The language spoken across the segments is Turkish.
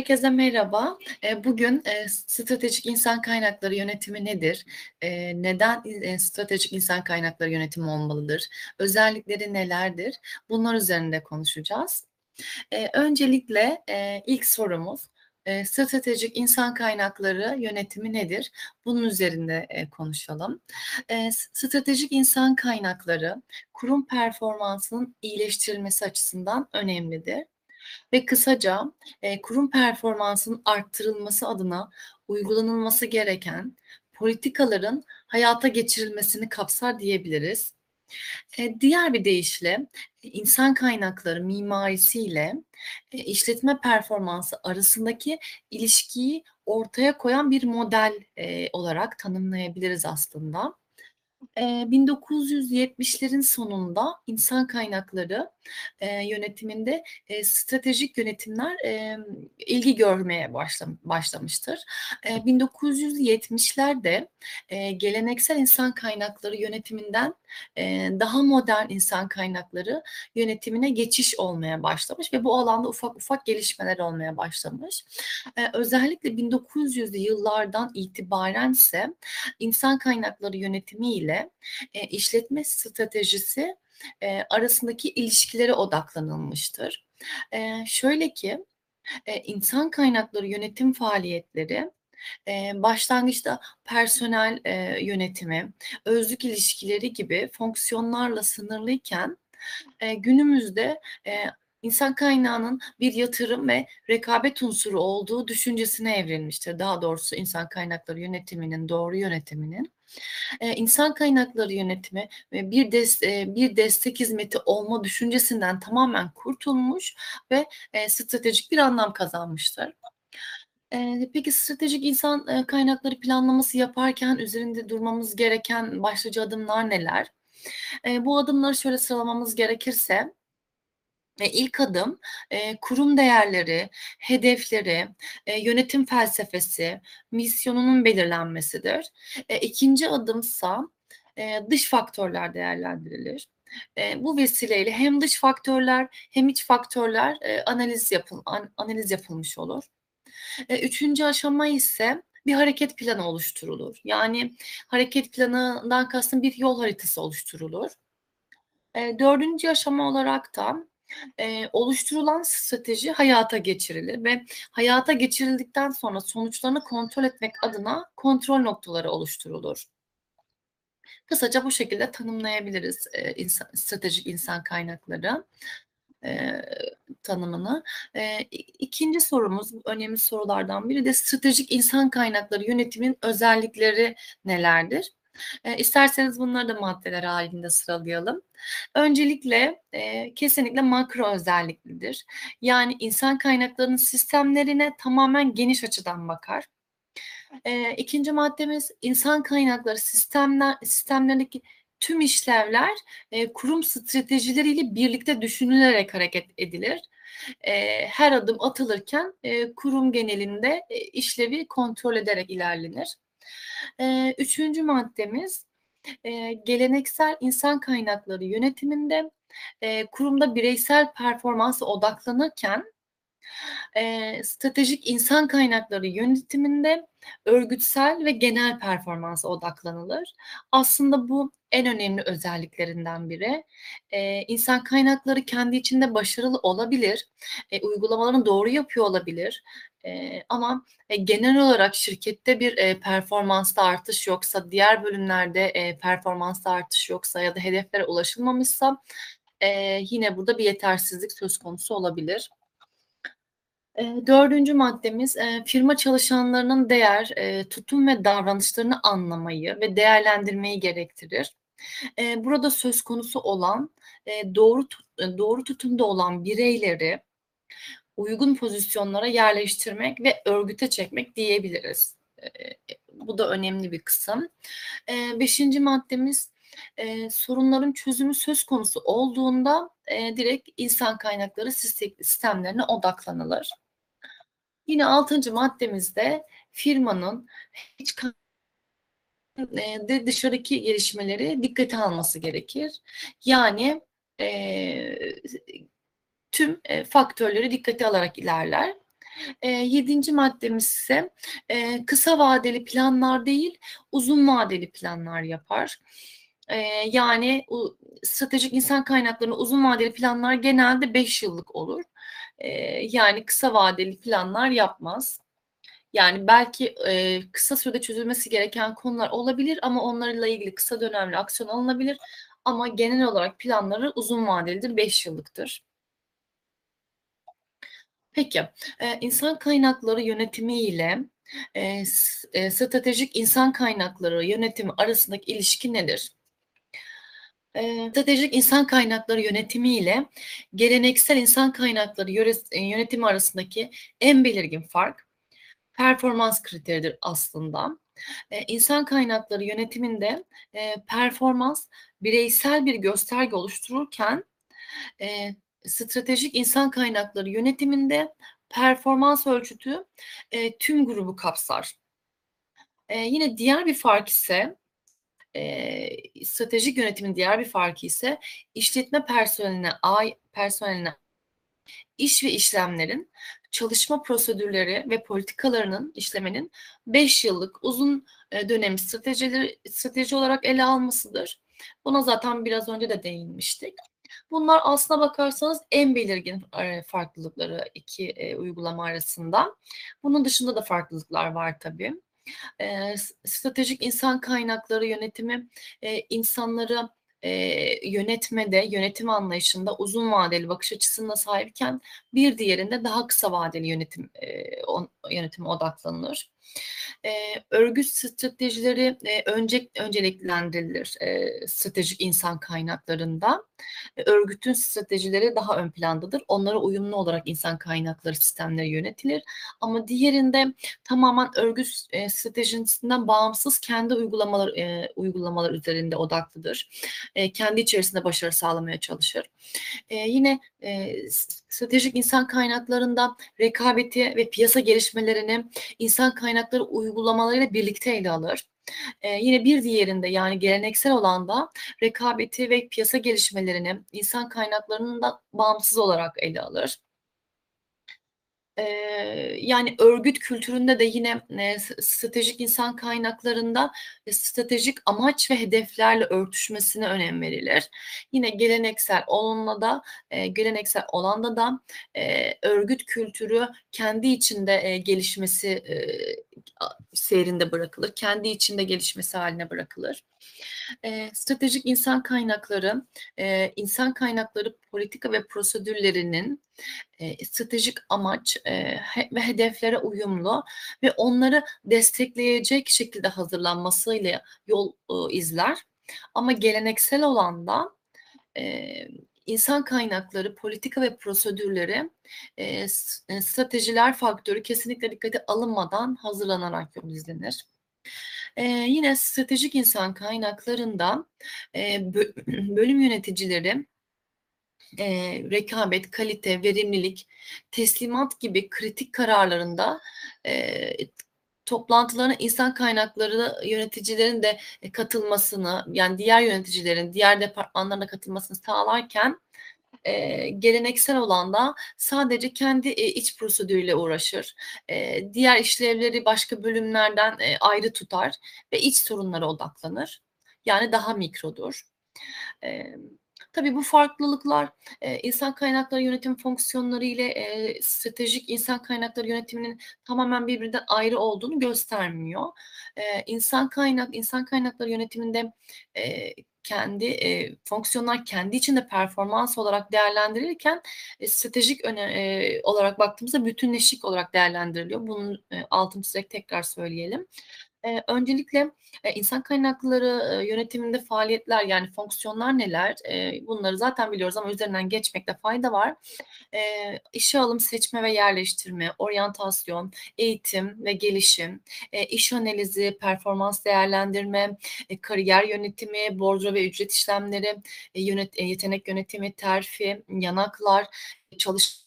Herkese merhaba. Eee, bugün, eee, stratejik insan kaynakları yönetimi nedir? Eee, neden, stratejik insan kaynakları yönetimi olmalıdır? Özellikleri nelerdir? Bunlar üzerinde konuşacağız. Öncelikle, ilk sorumuz, stratejik insan kaynakları yönetimi nedir? Bunun üzerinde, konuşalım. Stratejik insan kaynakları kurum performansının iyileştirilmesi açısından önemlidir. Ve kısaca, eee, kurum performansının arttırılması adına uygulanılması gereken politikaların hayata geçirilmesini kapsar diyebiliriz. Eee, diğer bir deyişle insan kaynakları mimarisiyle eee, işletme performansı arasındaki ilişkiyi ortaya koyan bir model, eee, olarak tanımlayabiliriz aslında. Eee, 1970'lerin sonunda insan kaynakları, yönetiminde, stratejik yönetimler, ilgi görmeye başlam başlamıştır. Eee, 1970'lerde, eee, geleneksel insan kaynakları yönetiminden, daha modern insan kaynakları yönetimine geçiş olmaya başlamış ve bu alanda ufak ufak gelişmeler olmaya başlamış. Özellikle 1900'lü yıllardan itibarense insan kaynakları yönetimi ile, işletme stratejisi, arasındaki ilişkilere odaklanılmıştır. Şöyle ki, insan kaynakları yönetim faaliyetleri, başlangıçta personel, yönetimi, özlük ilişkileri gibi fonksiyonlarla sınırlıyken, günümüzde, insan kaynağının bir yatırım ve rekabet unsuru olduğu düşüncesine evrilmiştir. Daha doğrusu insan kaynakları yönetiminin, doğru yönetiminin. Eee, insan kaynakları yönetimi ve bir des eee, bir destek hizmeti olma düşüncesinden tamamen kurtulmuş ve, eee, stratejik bir anlam kazanmıştır. Peki stratejik insan, kaynakları planlaması yaparken üzerinde durmamız gereken başlıca adımlar neler? Bu adımları şöyle sıralamamız gerekirse Eee, ilk adım, kurum değerleri, hedefleri, yönetim felsefesi, misyonunun belirlenmesidir. Eee, 2'nci adımsa, dış faktörler değerlendirilir. Eee, bu vesileyle hem dış faktörler hem iç faktörler, eee, analiz yapıl an analiz yapılmış olur. Eee, 3'üncü aşama ise bir hareket planı oluşturulur. Yani hareket planından kastım bir yol haritası oluşturulur. Eee, 4'üncü aşama olarak da Eee, oluşturulan strateji hayata geçirilir ve hayata geçirildikten sonra sonuçlarını kontrol etmek adına kontrol noktaları oluşturulur. Kısaca bu şekilde tanımlayabiliriz, eee, insa stratejik insan kaynakları, eee, tanımını. Eee, i 2'nci sorumuz, önemli sorulardan biri de stratejik insan kaynakları yönetiminin özellikleri nelerdir? Eee, isterseniz bunları da maddeler hâlinde sıralayalım. Öncelikle, eee, kesinlikle makro özelliklidir. Yani insan kaynaklarının sistemlerine tamamen geniş açıdan bakar. Eee, 2'nci maddemiz insan kaynakları sistemler sistemlerindeki tüm işlevler, eee, kurum stratejileriyle birlikte düşünülerek hareket edilir. Eee, her adım atılırken, eee, kurum genelinde, eee, işlevi kontrol ederek ilerlenir. Eee, 3'üncü maddemiz, eee, geleneksel insan kaynakları yönetiminde, eee, kurumda bireysel performansa odaklanırken, eee, stratejik insan kaynakları yönetiminde örgütsel ve genel performansa odaklanılır. Aslında bu en önemli özelliklerinden biri. Eee, insan kaynakları kendi içinde başarılı olabilir, eee, uygulamalarını doğru yapıyor olabilir, eee, ama, eee, genel olarak şirkette bir, eee, performansta artış yoksa, diğer bölümlerde, eee, performansta artış yoksa ya da hedeflere ulaşılmamışsa, eee, yine burada bir yetersizlik söz konusu olabilir. Eee, 4'üncü maddemiz, eee, firma çalışanlarının değer, eee, tutum ve davranışlarını anlamayı ve değerlendirmeyi gerektirir. Eee, burada söz konusu olan, doğru doğru tutumda olan bireyleri uygun pozisyonlara yerleştirmek ve örgüte çekmek diyebiliriz. Bu da önemli bir kısım. Eee, 5'inci maddemiz, eee, sorunların çözümü söz konusu olduğunda, eee, direkt insan kaynakları siste sistemlerine odaklanılır. Yine 6'ncı maddemizde firmanın iç ka eee, de dışarıdaki gelişmeleri dikkate alması gerekir. Yani, eee, tüm, eee, faktörleri dikkate alarak ilerler. Eee, 7'nci maddemiz ise, eee, kısa vadeli planlar değil, uzun vadeli planlar yapar. Yani stratejik insan kaynaklarında uzun vadeli planlar genelde 5 yıllık olur. Yani kısa vadeli planlar yapmaz. Yani belki, kısa sürede çözülmesi gereken konular olabilir ama onlarla ilgili kısa dönemli aksiyon alınabilir ama genel olarak planları uzun vadelidir, 5 yıllıktır. Peki, insan kaynakları yönetimi ile, stratejik insan kaynakları yönetimi arasındaki ilişki nedir? Stratejik insan kaynakları yönetimi ile geleneksel insan kaynakları eee, yönetimi arasındaki en belirgin fark performans kriteridir aslında. Eee, insan kaynakları yönetiminde, performans bireysel bir gösterge oluştururken, stratejik insan kaynakları yönetiminde performans ölçütü, tüm grubu kapsar. Eee, yine diğer bir fark ise, eee, stratejik yönetimin diğer bir farkı ise işletme personeline ay personeline iş ve işlemlerin, çalışma prosedürleri ve politikalarının işlemenin 5 yıllık uzun, dönem stratejileri strateji olarak ele almasıdır. Buna zaten biraz önce de değinmiştik. Bunlar aslına bakarsanız en belirgin, farklılıkları 2, eee, uygulama arasında. Bunun dışında da farklılıklar var tabii. S stratejik insan kaynakları yönetimi, eee, insanları, eee, yönetmede, yönetim anlayışında uzun vadeli bakış açısına sahipken bir diğerinde daha kısa vadeli yönetim, eee, on yönetime odaklanılır. Eee, örgüt stratejileri, eee, önce önceliklendirilir, eee, stratejik insan kaynaklarında. E, örgütün stratejileri daha ön plandadır. Onlara uyumlu olarak insan kaynakları sistemleri yönetilir ama diğerinde tamamen örgüt eee, stratejisinden bağımsız kendi uygulamalar eee, uygulamalar üzerinde odaklıdır. Eee, kendi içerisinde başarı sağlamaya çalışır. Eee, yine, s stratejik insan kaynaklarında rekabeti ve piyasa gelişmelerini insan kaynakları uygulamalarıyla birlikte ele alır. Eee, yine bir diğerinde, yani geleneksel olanda rekabeti ve piyasa gelişmelerini insan kaynaklarından bağımsız olarak ele alır. Eee, yani örgüt kültüründe de yine, s stratejik insan kaynaklarında stratejik amaç ve hedeflerle örtüşmesine önem verilir. Yine geleneksel olanla da eee, geleneksel olanda da, eee, örgüt kültürü kendi içinde, eee, gelişmesi, a seyrinde bırakılır. Kendi içinde gelişmesi hâline bırakılır. Eee, stratejik insan kaynakları, eee, insan kaynakları politika ve prosedürlerinin, eee, stratejik amaç, he ve hedeflere uyumlu ve onları destekleyecek şekilde hazırlanmasıyla yol, ııı, izler. Ama geleneksel olanda, eee, insan kaynakları politika ve prosedürleri, s eee, stratejiler faktörü kesinlikle dikkate alınmadan hazırlanarak yol izlenir. Eee, yine stratejik insan kaynaklarında, eee, bö bölüm yöneticileri, eee, rekabet, kalite, verimlilik, teslimat gibi kritik kararlarında, t toplantılarına insan kaynakları yöneticilerin de, eee, katılmasını, yani diğer yöneticilerin, diğer departmanların da katılmasını sağlarken, eee, geleneksel olanda sadece kendi, eee, iç prosedürüyle uğraşır. Eee, diğer işlevleri başka bölümlerden, eee, ayrı tutar ve iç sorunlara odaklanır. Yani daha mikrodur. Emm, tabii bu farklılıklar, eee, insan kaynakları yönetim fonksiyonları ile, eee, stratejik insan kaynakları yönetiminin tamamen birbirinden ayrı olduğunu göstermiyor. Eee, insan kaynak insan kaynakları yönetiminde, kendi, eee, fonksiyonlar kendi içinde performans olarak değerlendirilirken, eee, stratejik öne eee, olarak baktığımızda bütünleşik olarak değerlendiriliyor. Bunun, eee, altını çizerek tekrar söyleyelim. Eee, öncelikle, eee, insan kaynakları, eee, yönetiminde faaliyetler, yani fonksiyonlar neler? Eee, bunları zaten biliyoruz ama üzerinden geçmekte fayda var. Eee, işe alım, seçme ve yerleştirme, oryantasyon, eğitim ve gelişim, eee, iş analizi, performans değerlendirme, eee, kariyer yönetimi, bordro ve ücret işlemleri, eee, yönet eee, yetenek yönetimi, terfi, yanaklar, çalış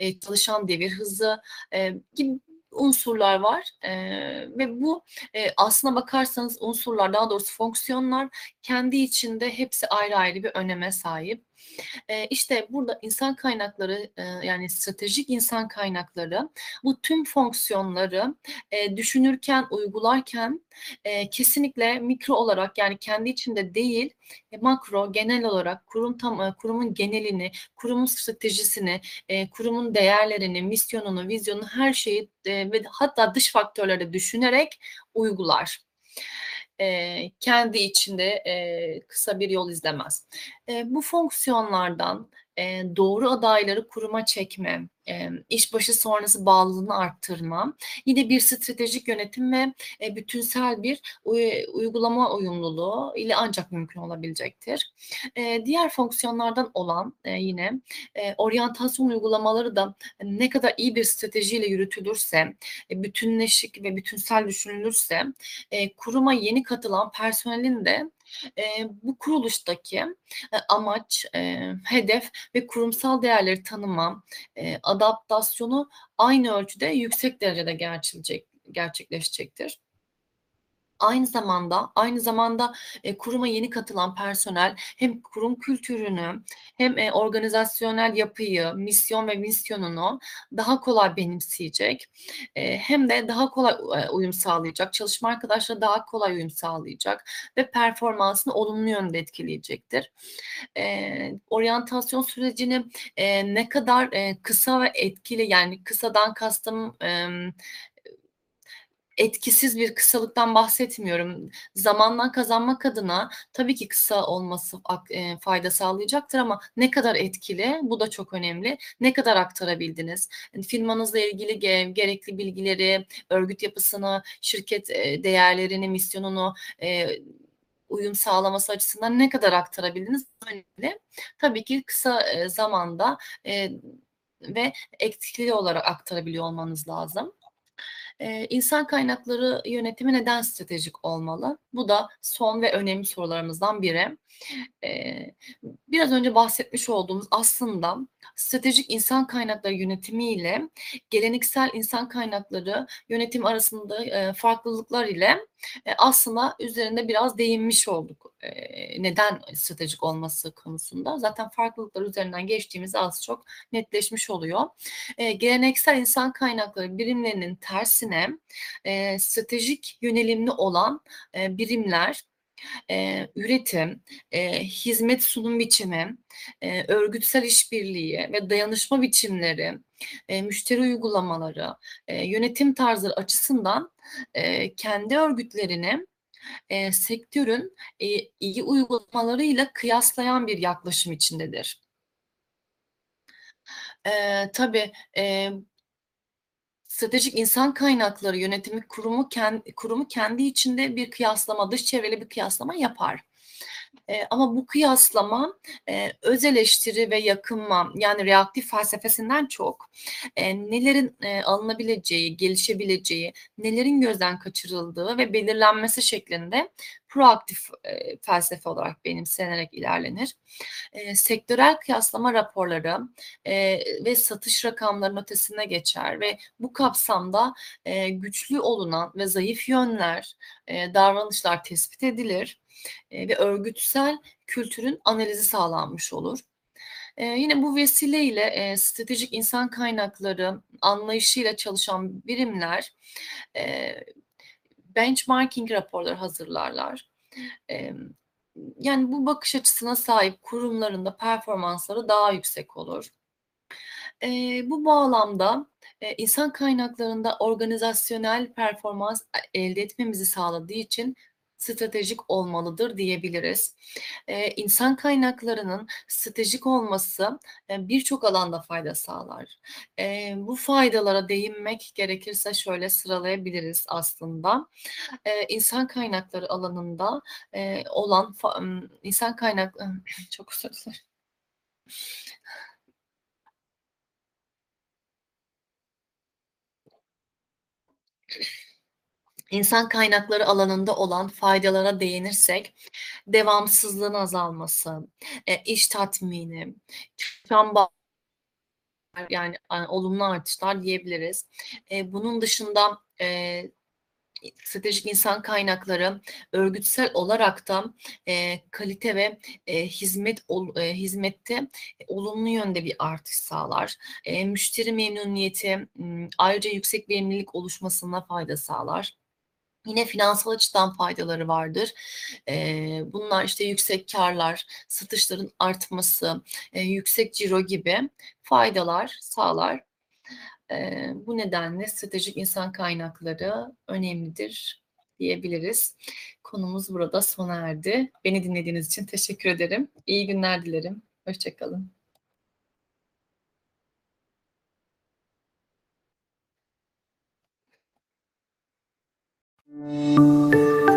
eee, çalışan devir hızı, eee, gibi unsurlar var. Eee, ve bu, eee, aslına bakarsanız unsurlar, daha doğrusu fonksiyonlar kendi içinde hepsi ayrı ayrı bir öneme sahip. Eee, işte burada insan kaynakları, yani stratejik insan kaynakları bu tüm fonksiyonları, düşünürken, uygularken, kesinlikle mikro olarak yani kendi içinde değil, eee, makro, genel olarak kurum tam eee, kurumun genelini, kurumun stratejisini, eee, kurumun değerlerini, misyonunu, vizyonunu her şeyi, ve hatta dış faktörleri düşünerek uygular. Eee, kendi içinde, eee, kısa bir yol izlemez. Eee, bu fonksiyonlardan, eee, doğru adayları kuruma çekme, emm, işbaşı sonrası bağlılığını arttırma, yine bir stratejik yönetim ve, eee, bütünsel bir uy uygulama uyumluluğu ile ancak mümkün olabilecektir. Eee, diğer fonksiyonlardan olan, eee, yine, eee, oryantasyon uygulamaları da ne kadar iyi bir stratejiyle yürütülürse, e, bütünleşik ve bütünsel düşünülürse, eee, kuruma yeni katılan personelin de, eee, bu kuruluştaki, eee, amaç, eee, hedef ve kurumsal değerleri tanıma, eee, adaptasyonu aynı ölçüde yüksek derecede gerçekleşecektir. Aynı zamanda aynı zamanda, eee, kuruma yeni katılan personel hem kurum kültürünü hem, eee, organizasyonel yapıyı, misyon ve vizyonunu daha kolay benimseyecek, eee, hem de daha kolay, eee, uyum sağlayacak, çalışma arkadaşları daha kolay uyum sağlayacak ve performansını olumlu yönde etkileyecektir. Eee, oryantasyon sürecini, eee, ne kadar, eee, kısa ve etkili yani kısadan kastım, emm, etkisiz bir kısalıktan bahsetmiyorum. Zamandan kazanmak adına tabii ki kısa olması eee, fayda sağlayacaktır ama ne kadar etkili? Bu da çok önemli. Ne kadar aktarabildiniz? Firmanızla ilgili ge gerekli bilgileri, örgüt yapısını, şirket, eee, değerlerini, misyonunu, eee, uyum sağlaması açısından ne kadar aktarabildiniz? Önemli. Tabii ki kısa, zamanda, ve etkili olarak aktarabiliyor olmanız lazım. Eee, insan kaynakları yönetimi neden stratejik olmalı? Bu da son ve önemli sorularımızdan biri. Biraz önce bahsetmiş olduğumuz aslında stratejik insan kaynakları yönetimi ile geleneksel insan kaynakları yönetimi arasında, farklılıklar ile, eee, aslında üzerinde biraz değinmiş olduk. Neden stratejik olması konusunda. Zaten farklılıklar üzerinden geçtiğimizde az çok netleşmiş oluyor. Geleneksel insan kaynakları birimlerinin tersine, stratejik yönelimli olan, birimler, eee, üretim, eee, hizmet sunum biçimi, eee, örgütsel işbirliği ve dayanışma biçimleri, eee, müşteri uygulamaları, eee, yönetim tarzları açısından, eee, kendi örgütlerini, eee, sektörün, eee, iyi uygulamalarıyla kıyaslayan bir yaklaşım içindedir. Eee, tabii, eee Stratejik insan kaynakları yönetimi kurumu ken kurumu kendi içinde bir kıyaslama, dış çevreyle bir kıyaslama yapar. Eee, ama bu kıyaslama, eee, öz eleştiri ve yakınma, yani reaktif felsefesinden çok, eee, nelerin, eee, alınabileceği, gelişebileceği, nelerin gözden kaçırıldığı ve belirlenmesi şeklinde proaktif, eee, felsefe olarak benimsenerek ilerlenir. Eee, sektörel kıyaslama raporları, eee, ve satış rakamlarının ötesine geçer ve bu kapsamda, eee, güçlü olunan ve zayıf yönler, eee, davranışlar tespit edilir, eee, ve örgütsel kültürün analizi sağlanmış olur. Eee, yine bu vesileyle, eee, stratejik insan kaynakları anlayışıyla çalışan birimler, eee, benchmarking raporları hazırlarlar. Emm, yani bu bakış açısına sahip kurumların da performansları daha yüksek olur. Eee, bu bağlamda, eee, insan kaynaklarında organizasyonel performans e elde etmemizi sağladığı için stratejik olmalıdır diyebiliriz. Eee, insan kaynaklarının stratejik olması, eee, birçok alanda fayda sağlar. Eee, bu faydalara değinmek gerekirse şöyle sıralayabiliriz aslında. Eee, insan kaynakları alanında, eee, olan insan kaynak çok özür dilerim. İnsan kaynakları alanında olan faydalara değinirsek, devamsızlığın azalması, eee, iş tatmini, yani, aaa, olumlu artışlar diyebiliriz. Eee, bunun dışında, eee stratejik insan kaynakları örgütsel olarak da e, kalite ve e, hizmet ol, e, hizmette olumlu yönde bir artış sağlar. E, müşteri memnuniyeti ayrıca yüksek verimlilik oluşmasına fayda sağlar. Yine finansal açıdan faydaları vardır. Eee, bunlar işte yüksek karlar, satışların artması, eee, yüksek ciro gibi faydalar sağlar. Eee, bu nedenle stratejik insan kaynakları önemlidir diyebiliriz. Konumuz burada sona erdi. Beni dinlediğiniz için teşekkür ederim. İyi günler dilerim. Hoşça kalın. Música